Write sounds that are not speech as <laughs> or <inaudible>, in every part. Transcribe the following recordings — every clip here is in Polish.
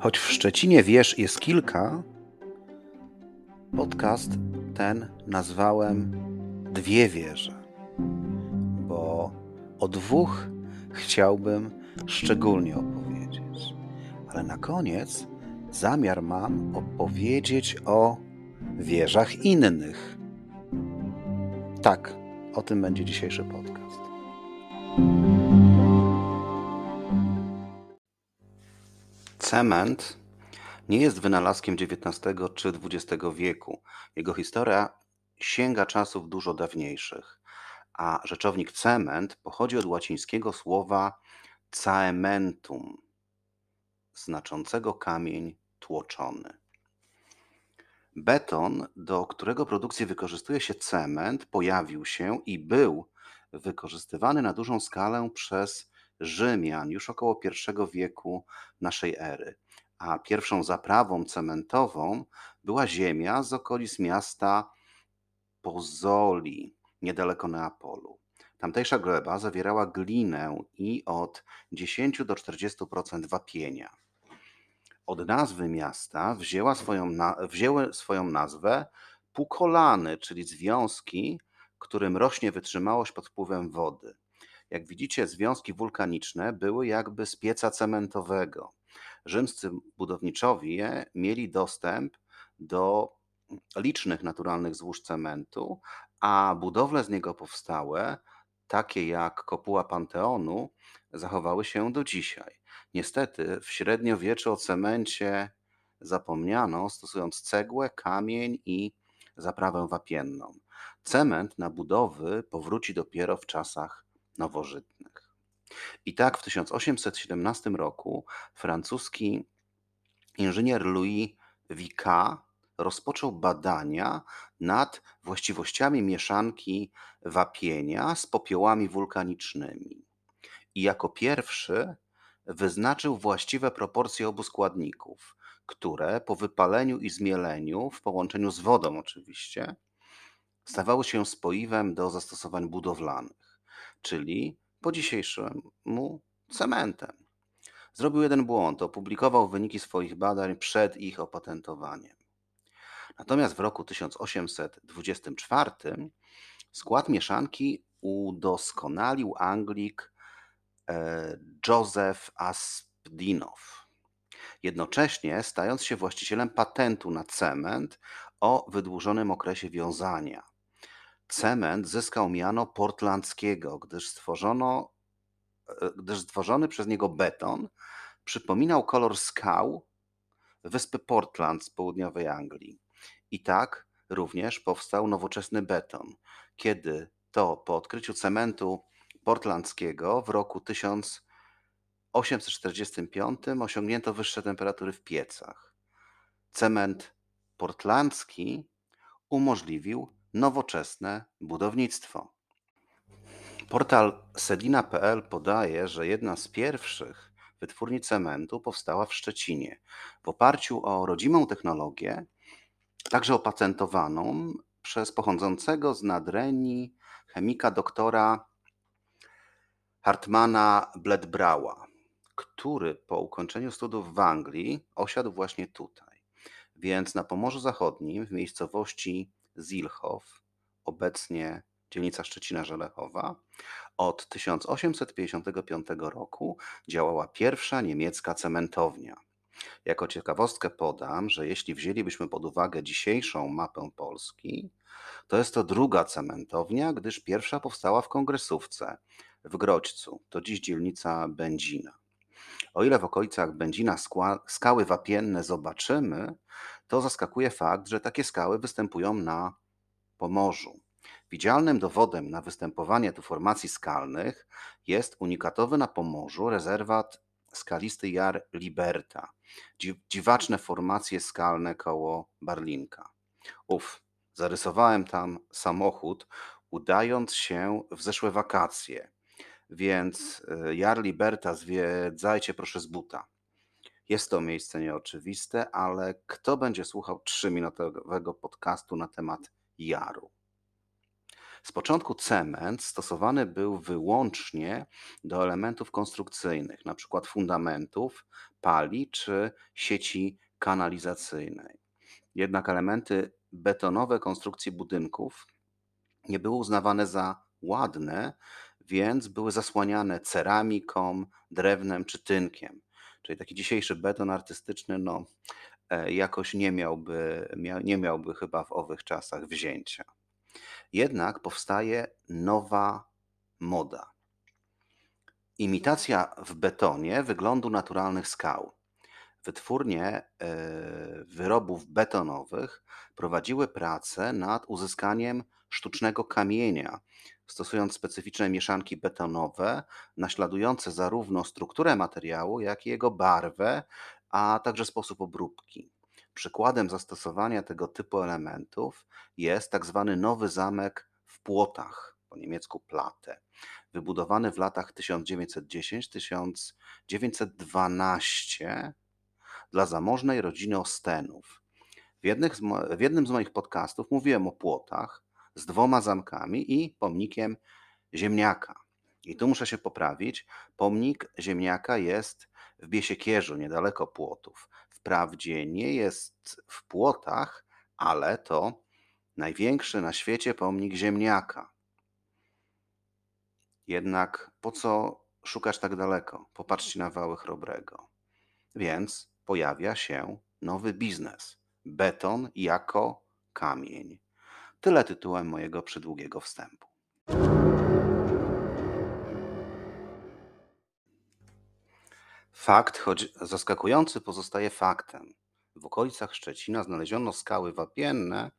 Choć w Szczecinie wież jest kilka, podcast ten nazwałem Dwie wieże, bo o dwóch chciałbym szczególnie opowiedzieć. Ale na koniec zamiar mam opowiedzieć o wieżach innych. Tak, o tym będzie dzisiejszy podcast. Cement nie jest wynalazkiem XIX czy XX wieku. Jego historia sięga czasów dużo dawniejszych, a rzeczownik cement pochodzi od łacińskiego słowa caementum, znaczącego kamień tłoczony. Beton, do którego produkcji wykorzystuje się cement, pojawił się i był wykorzystywany na dużą skalę przez Rzymian już około I wieku naszej ery. A pierwszą zaprawą cementową była ziemia z okolic miasta Pozoli, niedaleko Neapolu. Tamtejsza gleba zawierała glinę i od 10 do 40% wapienia. Od nazwy miasta wzięła swoją wzięły swoją nazwę pukolany, czyli związki, którym rośnie wytrzymałość pod wpływem wody. Jak widzicie, związki wulkaniczne były jakby z pieca cementowego. Rzymscy budowniczowie mieli dostęp do licznych naturalnych złóż cementu, a budowle z niego powstałe, takie jak kopuła Panteonu, zachowały się do dzisiaj. Niestety w średniowieczu o cemencie zapomniano, stosując cegłę, kamień i zaprawę wapienną. Cement na budowy powróci dopiero w czasach nowożytnych. I tak w 1817 roku francuski inżynier Louis Vicat rozpoczął badania nad właściwościami mieszanki wapienia z popiołami wulkanicznymi. I jako pierwszy wyznaczył właściwe proporcje obu składników, które po wypaleniu i zmieleniu, w połączeniu z wodą oczywiście, stawały się spoiwem do zastosowań budowlanych, czyli po dzisiejszemu cementem. Zrobił jeden błąd, opublikował wyniki swoich badań przed ich opatentowaniem. Natomiast w roku 1824 skład mieszanki udoskonalił Anglik e, Joseph Aspdinow, jednocześnie stając się właścicielem patentu na cement o wydłużonym okresie wiązania. Cement zyskał miano portlandzkiego, gdyż, stworzono, e, gdyż stworzony przez niego beton przypominał kolor skał wyspy Portland z południowej Anglii. I tak również powstał nowoczesny beton, kiedy to po odkryciu cementu portlandzkiego w roku 1845 osiągnięto wyższe temperatury w piecach. Cement portlandzki umożliwił nowoczesne budownictwo. Portal sedina.pl podaje, że jedna z pierwszych wytwórni cementu powstała w Szczecinie w oparciu o rodzimą technologię, także opatentowaną przez pochodzącego z Nadrenii chemika doktora Hartmana Bledbraua, który po ukończeniu studiów w Anglii osiadł właśnie tutaj. Więc na Pomorzu Zachodnim, w miejscowości Zilchow, obecnie dzielnica Szczecina-Żelechowa, od 1855 roku działała pierwsza niemiecka cementownia. Jako ciekawostkę podam, że jeśli wzięlibyśmy pod uwagę dzisiejszą mapę Polski, to jest to druga cementownia, gdyż pierwsza powstała w Kongresówce w Grodźcu, to dziś dzielnica Będzina. O ile w okolicach Będzina skały wapienne zobaczymy, to zaskakuje fakt, że takie skały występują na Pomorzu. Widzialnym dowodem na występowanie tu formacji skalnych jest unikatowy na Pomorzu rezerwat skalisty Jar Liberta, dziwaczne formacje skalne koło Barlinka. Uf, zarysowałem tam samochód, udając się w zeszłe wakacje, więc y, Jar Liberta zwiedzajcie proszę z buta. Jest to miejsce nieoczywiste, ale kto będzie słuchał trzyminutowego podcastu na temat Jaru? Z początku cement stosowany był wyłącznie do elementów konstrukcyjnych, np. fundamentów, pali czy sieci kanalizacyjnej. Jednak elementy betonowe konstrukcji budynków nie były uznawane za ładne, więc były zasłaniane ceramiką, drewnem czy tynkiem. Czyli taki dzisiejszy beton artystyczny, no, e, jakoś nie miałby, mia, nie miałby chyba w owych czasach wzięcia. Jednak powstaje nowa moda. Imitacja w betonie wyglądu naturalnych skał. Wytwórnie e, wyrobów betonowych prowadziły prace nad uzyskaniem sztucznego kamienia, stosując specyficzne mieszanki betonowe, naśladujące zarówno strukturę materiału, jak i jego barwę, a także sposób obróbki. Przykładem zastosowania tego typu elementów jest tak zwany Nowy Zamek w Płotach, po niemiecku Platte, wybudowany w latach 1910-1912 dla zamożnej rodziny Ostenów. W, w jednym z moich podcastów mówiłem o płotach z dwoma zamkami i pomnikiem ziemniaka. I tu muszę się poprawić. Pomnik ziemniaka jest w Biesiekierzu, niedaleko Płotów. Wprawdzie nie jest w Płotach, ale to największy na świecie pomnik ziemniaka. Jednak po co szukać tak daleko? Popatrzcie na wały Chrobrego. Więc pojawia się nowy biznes. Beton jako kamień. Tyle tytułem mojego przydługiego wstępu. Fakt, choć zaskakujący, pozostaje faktem. W okolicach Szczecina znaleziono skały wapienne,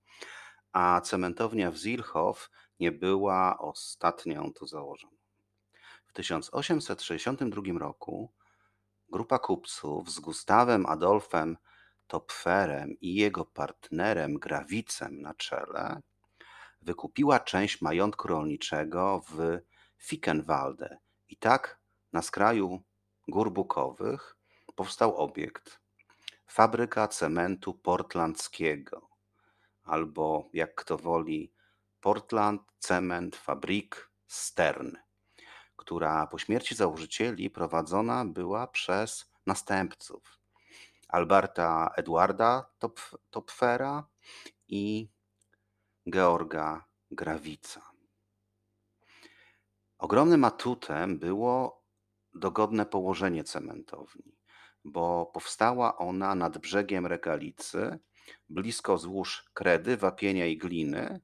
a cementownia w Zilchow nie była ostatnią tu założoną. W 1862 roku grupa kupców z Gustawem Adolfem Topferem i jego partnerem Grawicem na czele wykupiła część majątku rolniczego w Fickenwalde. I tak na skraju gór bukowych powstał obiekt. Fabryka cementu portlandzkiego. Albo jak kto woli Portland Cement Fabrik Stern, która po śmierci założycieli prowadzona była przez następców. Alberta Edwarda Topfera i Georga Grawica. Ogromnym atutem było dogodne położenie cementowni, bo powstała ona nad brzegiem regalicy, blisko złóż kredy, wapienia i gliny,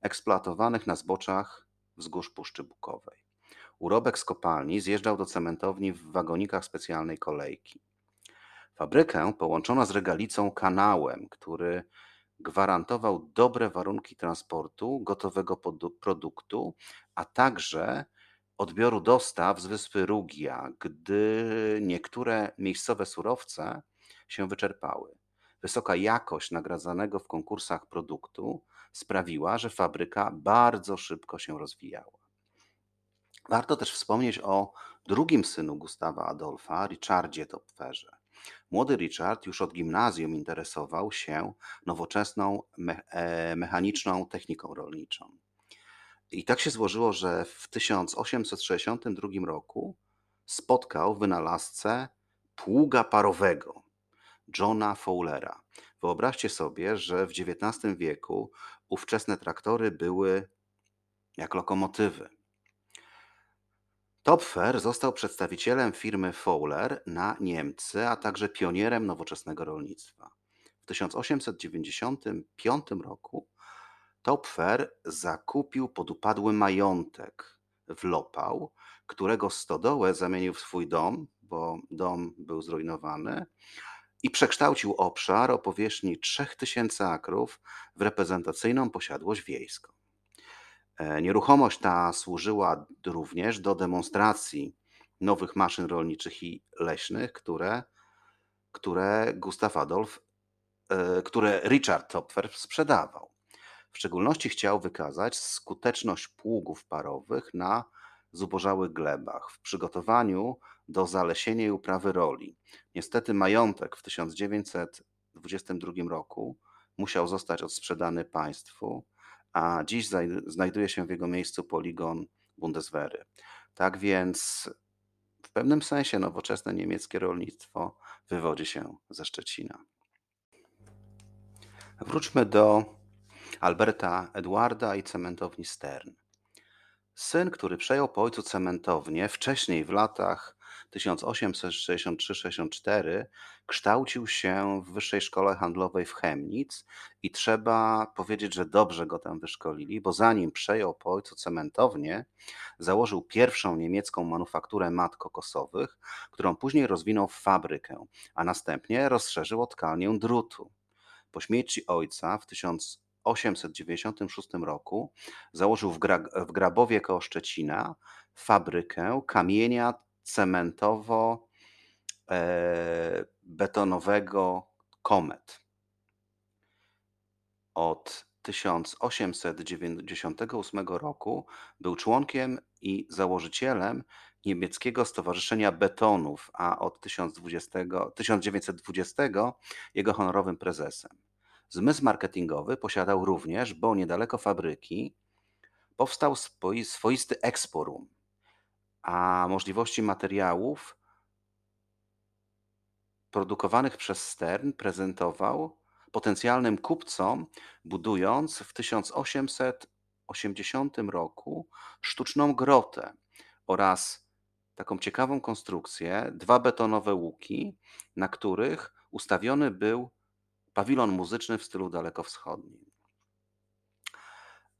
eksploatowanych na zboczach wzgórz Puszczy Bukowej. Urobek z kopalni zjeżdżał do cementowni w wagonikach specjalnej kolejki. Fabrykę połączono z regalicą kanałem, który gwarantował dobre warunki transportu gotowego produktu, a także odbioru dostaw z wyspy Rugia, gdy niektóre miejscowe surowce się wyczerpały. Wysoka jakość nagradzanego w konkursach produktu sprawiła, że fabryka bardzo szybko się rozwijała. Warto też wspomnieć o drugim synu Gustawa Adolfa, Richardzie Topferze. Młody Richard już od gimnazjum interesował się nowoczesną e, mechaniczną techniką rolniczą. I tak się złożyło, że w 1862 roku spotkał wynalazcę pługa parowego, Johna Fowlera. Wyobraźcie sobie, że w XIX wieku ówczesne traktory były jak lokomotywy. Topfer został przedstawicielem firmy Fowler na Niemcy, a także pionierem nowoczesnego rolnictwa. W 1895 roku Topfer zakupił podupadły majątek w Lopał, którego stodołę zamienił w swój dom, bo dom był zrujnowany, i przekształcił obszar o powierzchni 3000 akrów w reprezentacyjną posiadłość wiejską. E, nieruchomość ta służyła również do demonstracji nowych maszyn rolniczych i leśnych, które, które Gustav Adolf, e, które Richard Topfer sprzedawał. W szczególności chciał wykazać skuteczność pługów parowych na zubożałych glebach w przygotowaniu do zalesienia i uprawy roli. Niestety majątek w 1922 roku musiał zostać odsprzedany państwu, a dziś znajduje się w jego miejscu poligon Bundeswehry. Tak więc w pewnym sensie nowoczesne niemieckie rolnictwo wywodzi się ze Szczecina. Wróćmy do Alberta Edwarda i cementowni Stern. Syn, który przejął po ojcu cementownię, wcześniej w latach 1863-64 kształcił się w Wyższej Szkole Handlowej w Chemnitz i trzeba powiedzieć, że dobrze go tam wyszkolili, bo zanim przejął po ojcu cementownię, założył pierwszą niemiecką manufakturę mat kokosowych, którą później rozwinął w fabrykę, a następnie rozszerzył tkalnię drutu. Po śmierci ojca w 1896 roku założył w, Gra w Grabowie koło Szczecina fabrykę kamienia cementowo-betonowego Komet. Od 1898 roku był członkiem i założycielem niemieckiego Stowarzyszenia Betonów, a od 1020, 1920 jego honorowym prezesem. Zmysł marketingowy posiadał również, bo niedaleko fabryki powstał swoisty eksporum, a możliwości materiałów produkowanych przez Stern prezentował potencjalnym kupcom, budując w 1880 roku sztuczną grotę oraz taką ciekawą konstrukcję, dwa betonowe łuki, na których ustawiony był pawilon muzyczny w stylu dalekowschodnim.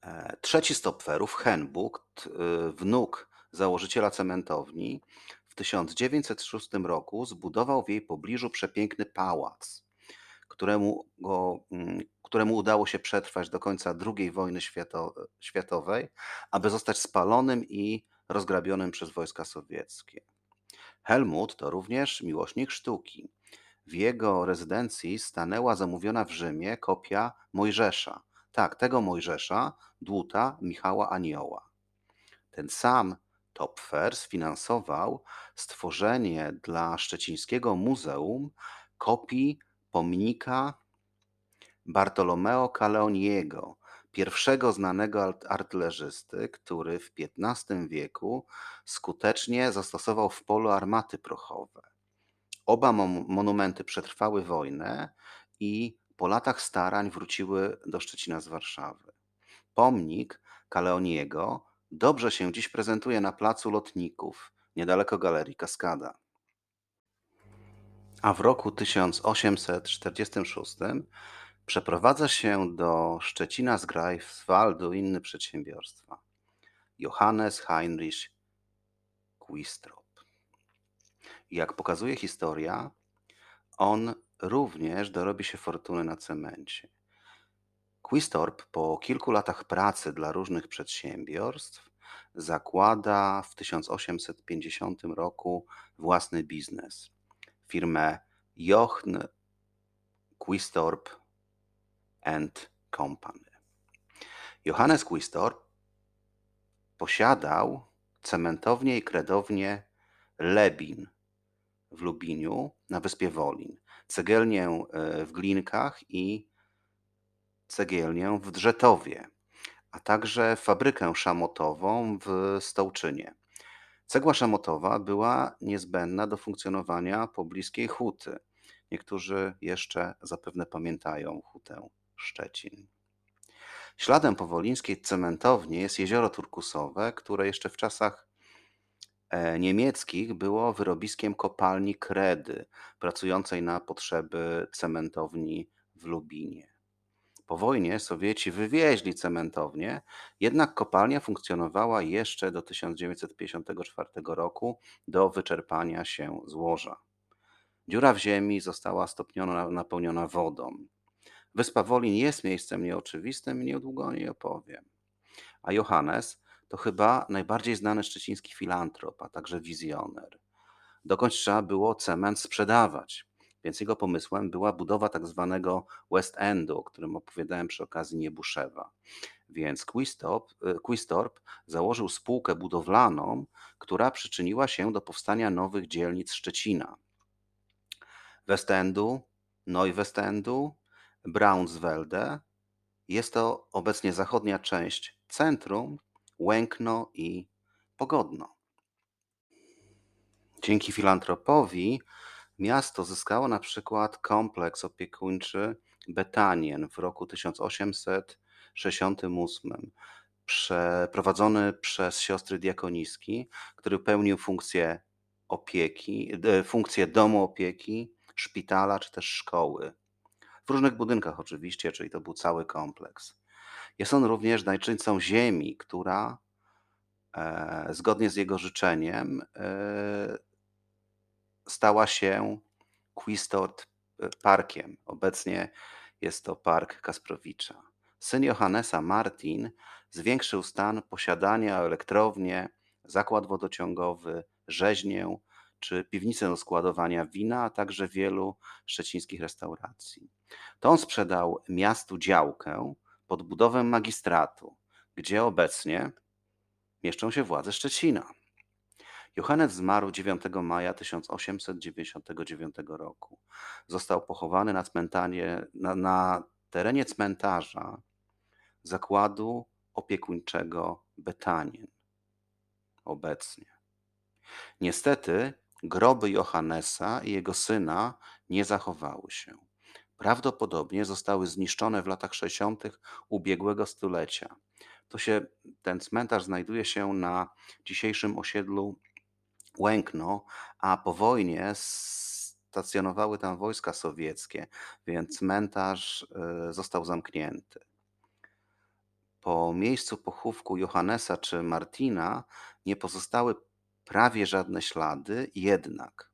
E, trzeci z Topferów, y, wnuk założyciela cementowni, w 1906 roku zbudował w jej pobliżu przepiękny pałac, któremu, go, mm, któremu udało się przetrwać do końca II wojny światowej, aby zostać spalonym i rozgrabionym przez wojska sowieckie. Helmut to również miłośnik sztuki. W jego rezydencji stanęła zamówiona w Rzymie kopia Mojżesza. Tak, tego Mojżesza, dłuta Michała Anioła. Ten sam Topfer sfinansował stworzenie dla szczecińskiego muzeum kopii pomnika Bartolomeo Caleoniego, pierwszego znanego artylerzysty, który w XV wieku skutecznie zastosował w polu armaty prochowe. Oba monumenty przetrwały wojnę i po latach starań wróciły do Szczecina z Warszawy. Pomnik Kaleoniego dobrze się dziś prezentuje na placu Lotników, niedaleko Galerii Kaskada. A w roku 1846 przeprowadza się do Szczecina z Greifswaldu inny przedsiębiorstwa. Johannes Heinrich Quistrop. Jak pokazuje historia, on również dorobi się fortuny na cemencie. Quistorp po kilku latach pracy dla różnych przedsiębiorstw zakłada w 1850 roku własny biznes. Firmę Jochn Quistorp and Company. Johannes Quistorp posiadał cementownię i kredownię Lebin w Lubiniu na wyspie Wolin, cegielnię e, w Glinkach i cegielnię w Drzetowie, a także fabrykę szamotową w Stołczynie. Cegła szamotowa była niezbędna do funkcjonowania pobliskiej huty. Niektórzy jeszcze zapewne pamiętają hutę Szczecin. Śladem po wolińskiej cementowni jest jezioro turkusowe, które jeszcze w czasach E, niemieckich było wyrobiskiem kopalni Kredy, pracującej na potrzeby cementowni w Lubinie. Po wojnie Sowieci wywieźli cementownię, jednak kopalnia funkcjonowała jeszcze do 1954 roku do wyczerpania się złoża. Dziura w ziemi została stopniowo napełniona wodą. Wyspa Wolin jest miejscem nieoczywistym i niedługo o niej opowiem. A Johannes to chyba najbardziej znany szczeciński filantrop, a także wizjoner. Dokąd trzeba było cement sprzedawać, więc jego pomysłem była budowa tak zwanego West Endu, o którym opowiadałem przy okazji Niebuszewa. Więc y, Quistorp założył spółkę budowlaną, która przyczyniła się do powstania nowych dzielnic Szczecina. Westendu, Neuwestendu, Braunswelde Jest to obecnie zachodnia część centrum, Łękno i Pogodno. Dzięki filantropowi miasto zyskało na przykład kompleks opiekuńczy Betanien w roku 1868, przeprowadzony przez siostry diakoniski, który pełnił funkcję opieki, e, funkcję domu opieki, szpitala czy też szkoły. W różnych budynkach oczywiście, czyli to był cały kompleks. Jest on również najczyńcą ziemi, która e, zgodnie z jego życzeniem e, stała się Quistort Parkiem. Obecnie jest to Park Kasprowicza. Syn Johannesa, Martin, zwiększył stan posiadania elektrownię, zakład wodociągowy, rzeźnię czy piwnicę do składowania wina, a także wielu szczecińskich restauracji. To on sprzedał miastu działkę pod budowę magistratu, gdzie obecnie mieszczą się władze Szczecina. Johannes zmarł 9 maja 1899 roku. Został pochowany na, cmentarnie, na, na terenie cmentarza zakładu opiekuńczego Betanien. Obecnie. Niestety groby Johannesa i jego syna nie zachowały się. Prawdopodobnie zostały zniszczone w latach 60. ubiegłego stulecia. To się, ten cmentarz znajduje się na dzisiejszym osiedlu Łękno, a po wojnie stacjonowały tam wojska sowieckie, więc cmentarz e, został zamknięty. Po miejscu pochówku Johannesa czy Martina nie pozostały prawie żadne ślady, jednak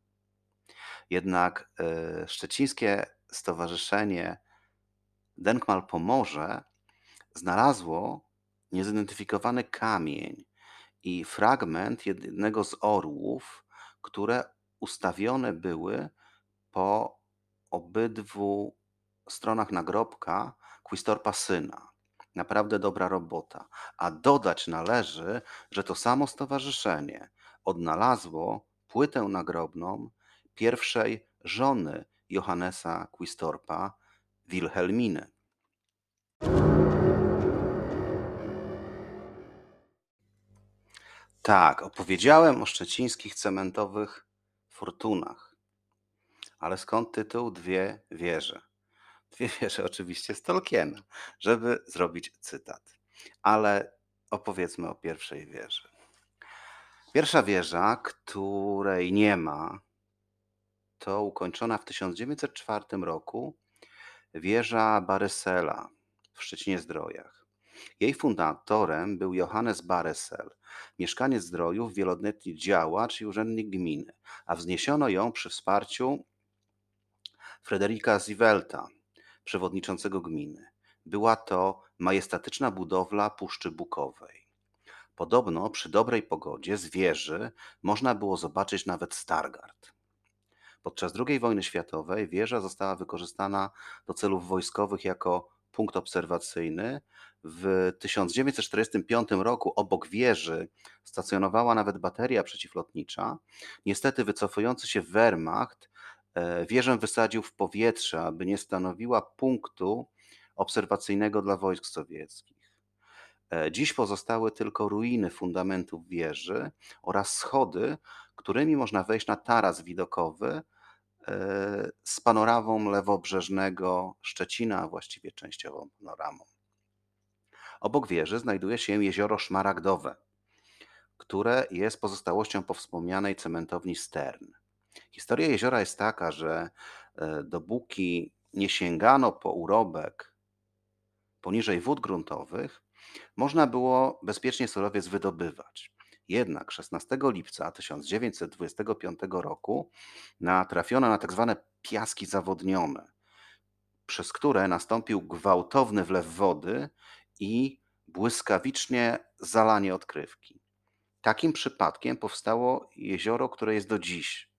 jednak e, szczecińskie stowarzyszenie Denkmal Pomorze znalazło niezidentyfikowany kamień i fragment jednego z orłów, które ustawione były po obydwu stronach nagrobka Quistorpa syna. Naprawdę dobra robota. A dodać należy, że to samo stowarzyszenie odnalazło płytę nagrobną pierwszej żony Johannesa Quistorpa, Wilhelminy. Tak, opowiedziałem o szczecińskich cementowych fortunach. Ale skąd tytuł Dwie wieże? Dwie <laughs> wieże oczywiście z Tolkiena, żeby zrobić cytat. Ale opowiedzmy o pierwszej wieży. Pierwsza wieża, której nie ma, to ukończona w 1904 roku wieża Baresela w Szczecinie-Zdrojach. Jej fundatorem był Johannes Baresel, mieszkaniec Zdrojów, wieloletni działacz i urzędnik gminy, a wzniesiono ją przy wsparciu Frederika Zivelta, przewodniczącego gminy. Była to majestatyczna budowla Puszczy Bukowej. Podobno przy dobrej pogodzie z wieży można było zobaczyć nawet Stargard. Podczas II wojny światowej wieża została wykorzystana do celów wojskowych jako punkt obserwacyjny. W 1945 roku obok wieży stacjonowała nawet bateria przeciwlotnicza. Niestety wycofujący się Wehrmacht e, wieżę wysadził w powietrze, aby nie stanowiła punktu obserwacyjnego dla wojsk sowieckich. E, dziś pozostały tylko ruiny fundamentów wieży oraz schody, którymi można wejść na taras widokowy z panoramą lewobrzeżnego Szczecina, a właściwie częściową panoramą. Obok wieży znajduje się jezioro Szmaragdowe, które jest pozostałością po wspomnianej cementowni Stern. Historia jeziora jest taka, że e, dopóki nie sięgano po urobek poniżej wód gruntowych, można było bezpiecznie surowiec wydobywać. Jednak 16 lipca 1925 roku natrafiono na tzw. Tak piaski zawodnione, przez które nastąpił gwałtowny wlew wody i błyskawicznie zalanie odkrywki. Takim przypadkiem powstało jezioro, które jest do dziś.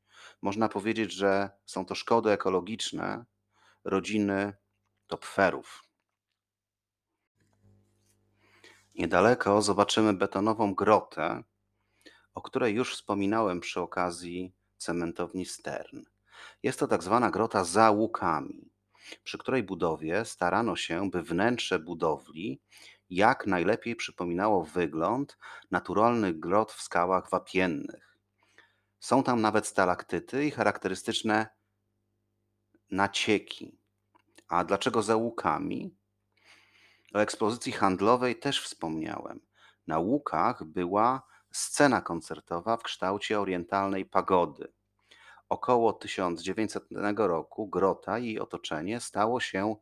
Można powiedzieć, że są to szkody ekologiczne rodziny topferów. Niedaleko zobaczymy betonową grotę, o której już wspominałem przy okazji cementowni Stern. Jest to tak zwana grota za łukami. przy której budowie starano się, by wnętrze budowli jak najlepiej przypominało wygląd naturalnych grot w skałach wapiennych. Są tam nawet stalaktyty i charakterystyczne nacieki. A dlaczego za łukami? O ekspozycji handlowej też wspomniałem. Na łukach była scena koncertowa w kształcie orientalnej pagody. Około 1900 roku grota i jej otoczenie stało się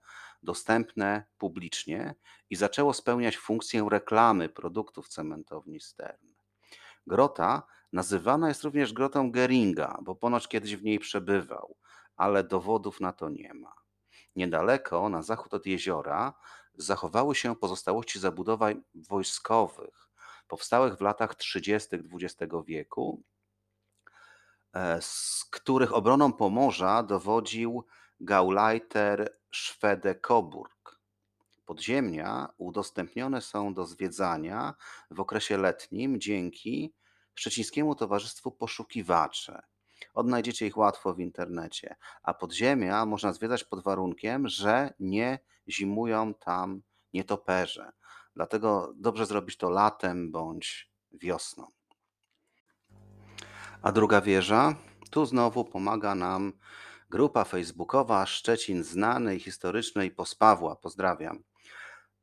dostępne publicznie i zaczęło spełniać funkcję reklamy produktów cementowni Stern. Grota nazywana jest również grotą Geringa, bo ponoć kiedyś w niej przebywał, ale dowodów na to nie ma. Niedaleko, na zachód od jeziora, zachowały się pozostałości zabudowań wojskowych, powstałych w latach 30. XX wieku, e, z których obroną Pomorza dowodził Gauleiter Schwede Coburg. Podziemia udostępnione są do zwiedzania w okresie letnim dzięki Szczecińskiemu Towarzystwu Poszukiwacze. Odnajdziecie ich łatwo w internecie, a podziemia można zwiedzać pod warunkiem, że nie zimują tam nietoperze. Dlatego dobrze zrobić to latem bądź wiosną. A druga wieża, tu znowu pomaga nam grupa facebookowa Szczecin Znany i Historyczny i Pospawła. Pozdrawiam.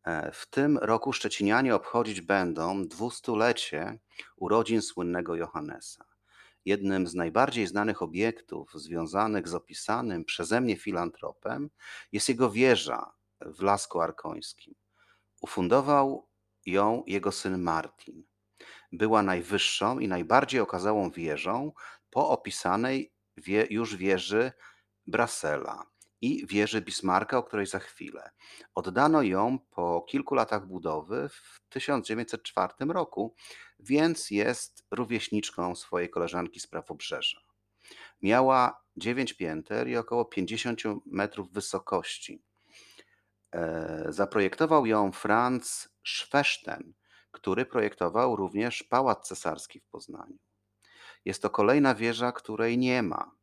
E, w tym roku Szczecinianie obchodzić będą dwustulecie urodzin słynnego Johannesa. Jednym z najbardziej znanych obiektów związanych z opisanym przeze mnie filantropem jest jego wieża w Lasku Arkońskim. Ufundował ją jego syn Martin. Była najwyższą i najbardziej okazałą wieżą po opisanej wie, już wieży Brasela i wieży Bismarcka, o której za chwilę. Oddano ją po kilku latach budowy w 1904 roku, więc jest rówieśniczką swojej koleżanki z Prawobrzeża. Miała 9 pięter i około 50 metrów wysokości. E, zaprojektował ją Franz Schweszten, który projektował również Pałac Cesarski w Poznaniu. Jest to kolejna wieża, której nie ma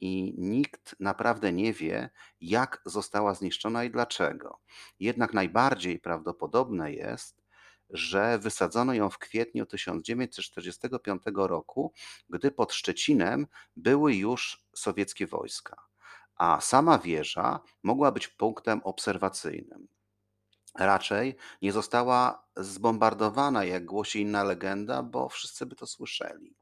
i nikt naprawdę nie wie, jak została zniszczona i dlaczego. Jednak najbardziej prawdopodobne jest, że wysadzono ją w kwietniu 1945 roku, gdy pod Szczecinem były już sowieckie wojska, a sama wieża mogła być punktem obserwacyjnym. Raczej nie została zbombardowana, jak głosi inna legenda, bo wszyscy by to słyszeli.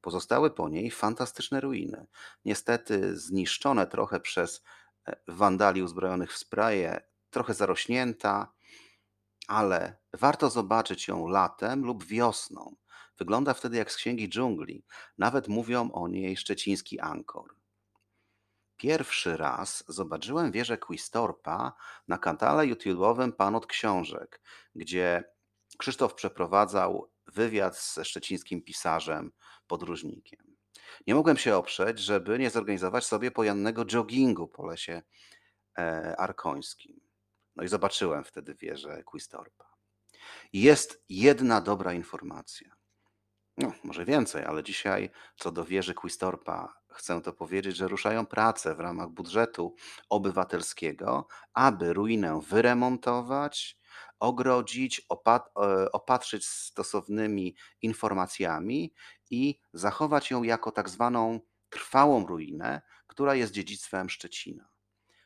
Pozostały po niej fantastyczne ruiny, niestety zniszczone trochę przez e, wandali uzbrojonych w spraye, trochę zarośnięta, ale warto zobaczyć ją latem lub wiosną. Wygląda wtedy jak z księgi dżungli. Nawet mówią o niej szczeciński Ankor. Pierwszy raz zobaczyłem wieżę Quistorpa na kanale YouTube'owym Pan od Książek, gdzie Krzysztof przeprowadzał wywiad ze szczecińskim pisarzem, podróżnikiem. Nie mogłem się oprzeć, żeby nie zorganizować sobie pojannego joggingu po lesie e, arkońskim. No i zobaczyłem wtedy wieżę Quistorpa. Jest jedna dobra informacja. No, może więcej, ale dzisiaj co do wieży Quistorpa chcę to powiedzieć, że ruszają prace w ramach budżetu obywatelskiego, aby ruinę wyremontować, ogrodzić, e, opatrzyć stosownymi informacjami i zachować ją jako tak zwaną trwałą ruinę, która jest dziedzictwem Szczecina.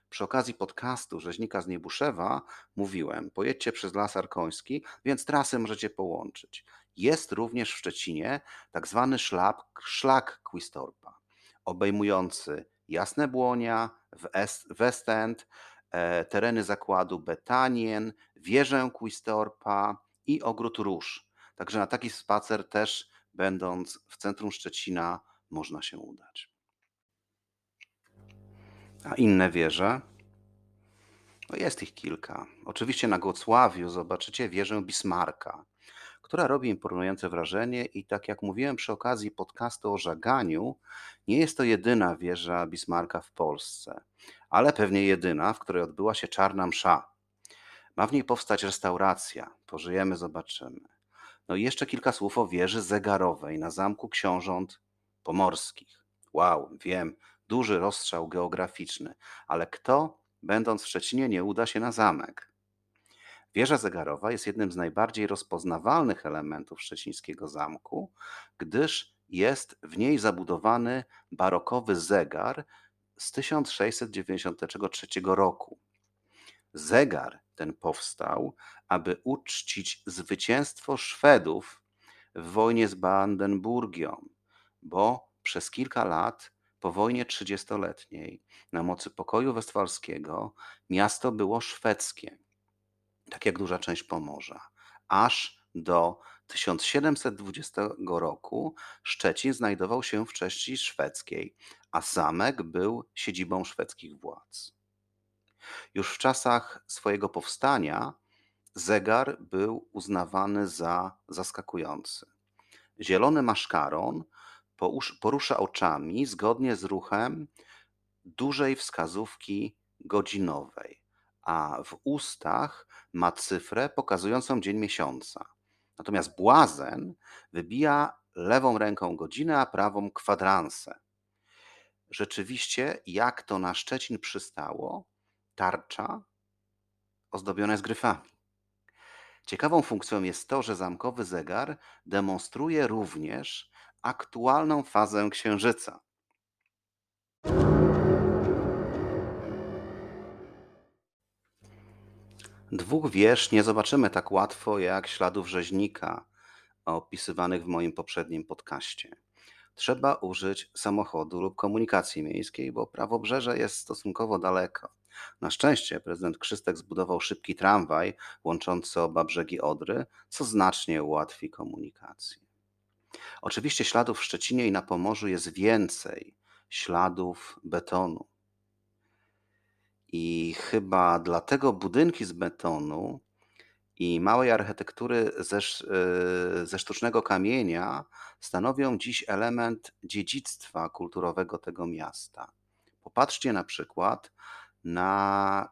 Przy okazji podcastu Rzeźnika z Niebuszewa mówiłem, pojedźcie przez Las Arkoński, więc trasy możecie połączyć. Jest również w Szczecinie tak zwany szlak, szlak Quistorpa, obejmujący Jasne Błonia, West End, e, tereny zakładu Betanien, wieżę Quistorpa i ogród Róż. Także na taki spacer też będąc w centrum Szczecina można się udać. A inne wieże? No jest ich kilka. Oczywiście na Gocławiu zobaczycie wieżę Bismarka, która robi imponujące wrażenie i tak jak mówiłem przy okazji podcastu o żaganiu, nie jest to jedyna wieża Bismarka w Polsce, ale pewnie jedyna, w której odbyła się czarna msza. Ma w niej powstać restauracja. Pożyjemy, zobaczymy. No i jeszcze kilka słów o wieży zegarowej na Zamku Książąt Pomorskich. Wow, wiem, duży rozstrzał geograficzny, ale kto, będąc w Szczecinie, nie uda się na zamek? Wieża zegarowa jest jednym z najbardziej rozpoznawalnych elementów szczecińskiego zamku, gdyż jest w niej zabudowany barokowy zegar z 1693 roku. Zegar ten powstał, aby uczcić zwycięstwo Szwedów w wojnie z Brandenburgią, bo przez kilka lat po wojnie trzydziestoletniej na mocy pokoju westfalskiego miasto było szwedzkie, tak jak duża część Pomorza, aż do 1720 roku Szczecin znajdował się w części szwedzkiej, a zamek był siedzibą szwedzkich władz. Już w czasach swojego powstania zegar był uznawany za zaskakujący. Zielony maszkaron porusza oczami zgodnie z ruchem dużej wskazówki godzinowej, a w ustach ma cyfrę pokazującą dzień miesiąca. Natomiast błazen wybija lewą ręką godzinę, a prawą kwadransę. Rzeczywiście, jak to na Szczecin przystało, tarcza ozdobiona jest gryfami. Ciekawą funkcją jest to, że zamkowy zegar demonstruje również aktualną fazę księżyca. Dwóch wież nie zobaczymy tak łatwo jak śladów rzeźnika opisywanych w moim poprzednim podcaście. Trzeba użyć samochodu lub komunikacji miejskiej, bo prawobrzeże jest stosunkowo daleko. Na szczęście prezydent Krzystek zbudował szybki tramwaj łączący oba brzegi Odry, co znacznie ułatwi komunikację. Oczywiście śladów w Szczecinie i na Pomorzu jest więcej, śladów betonu. I chyba dlatego budynki z betonu i małej architektury ze, e, ze sztucznego kamienia stanowią dziś element dziedzictwa kulturowego tego miasta. Popatrzcie na przykład na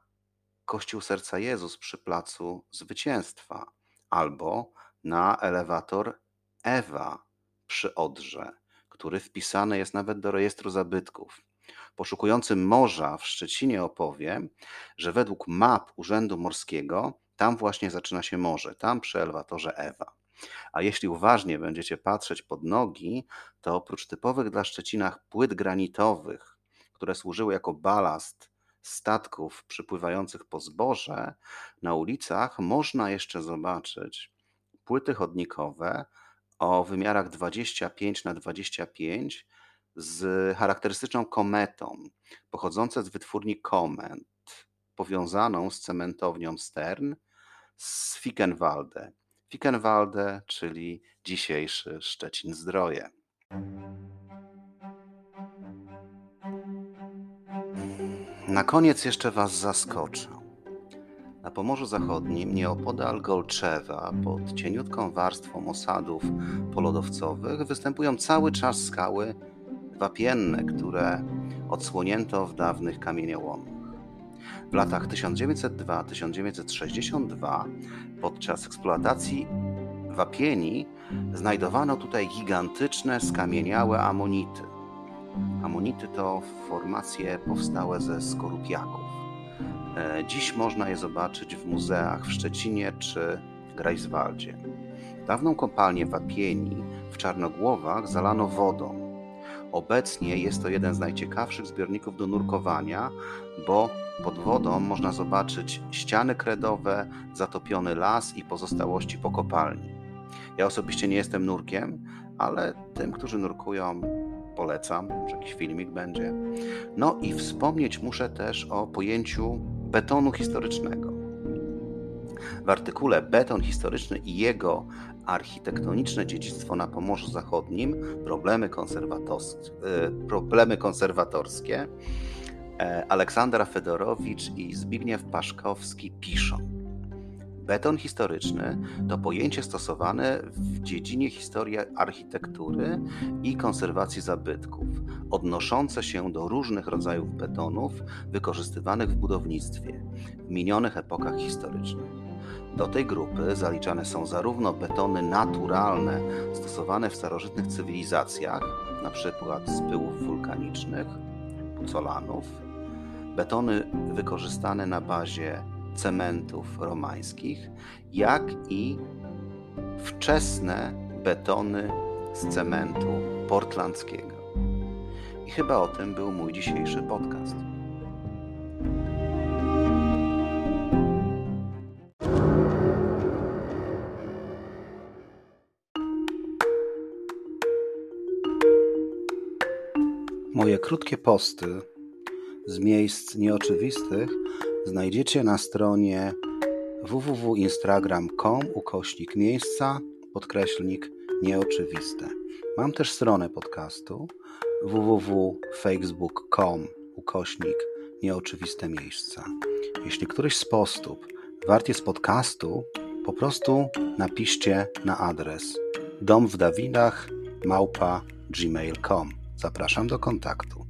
Kościół Serca Jezus przy Placu Zwycięstwa albo na elewator Ewa przy Odrze, który wpisany jest nawet do rejestru zabytków. Poszukujący morza w Szczecinie opowie, że według map Urzędu Morskiego tam właśnie zaczyna się morze, tam przy elewatorze Ewa. A jeśli uważnie będziecie patrzeć pod nogi, to oprócz typowych dla Szczecina płyt granitowych, które służyły jako balast statków przypływających po zboże, na ulicach można jeszcze zobaczyć płyty chodnikowe o wymiarach 25 na 25 z charakterystyczną kometą, pochodzące z wytwórni Koment, powiązaną z cementownią Stern z Fickenwalde. Fickenwalde, czyli dzisiejszy Szczecin Zdroje. Na koniec jeszcze Was zaskoczę. Na Pomorzu Zachodnim, nieopodal Golczewa, pod cieniutką warstwą osadów polodowcowych, występują cały czas skały wapienne, które odsłonięto w dawnych kamieniołomach. W latach 1902-1962 podczas eksploatacji wapieni znajdowano tutaj gigantyczne skamieniałe amonity. Amonity to formacje powstałe ze skorupiaków. E, dziś można je zobaczyć w muzeach w Szczecinie czy Greifswaldzie. Dawną kopalnię wapieni w Czarnogłowach zalano wodą. Obecnie jest to jeden z najciekawszych zbiorników do nurkowania, bo pod wodą można zobaczyć ściany kredowe, zatopiony las i pozostałości po kopalni. Ja osobiście nie jestem nurkiem, ale tym, którzy nurkują, polecam, że jakiś filmik będzie. No i wspomnieć muszę też o pojęciu betonu historycznego. W artykule Beton historyczny i jego architektoniczne dziedzictwo na Pomorzu Zachodnim, problemy, y, problemy konserwatorskie, e, Aleksandra Fedorowicz i Zbigniew Paszkowski piszą. Beton historyczny to pojęcie stosowane w dziedzinie historii architektury i konserwacji zabytków, odnoszące się do różnych rodzajów betonów wykorzystywanych w budownictwie w minionych epokach historycznych. Do tej grupy zaliczane są zarówno betony naturalne stosowane w starożytnych cywilizacjach, np. z pyłów wulkanicznych, pucolanów, betony wykorzystane na bazie cementów romańskich, jak i wczesne betony z cementu portlandzkiego. I chyba o tym był mój dzisiejszy podcast. Krótkie posty z miejsc nieoczywistych znajdziecie na stronie www.instagram.com ukośnik miejsca podkreślnik nieoczywiste. Mam też stronę podcastu www.facebook.com ukośnik nieoczywiste miejsca. Jeśli któryś z postów wart jest podcastu, po prostu napiszcie na adres dom w Dawidach małpa gmail.com. Zapraszam do kontaktu.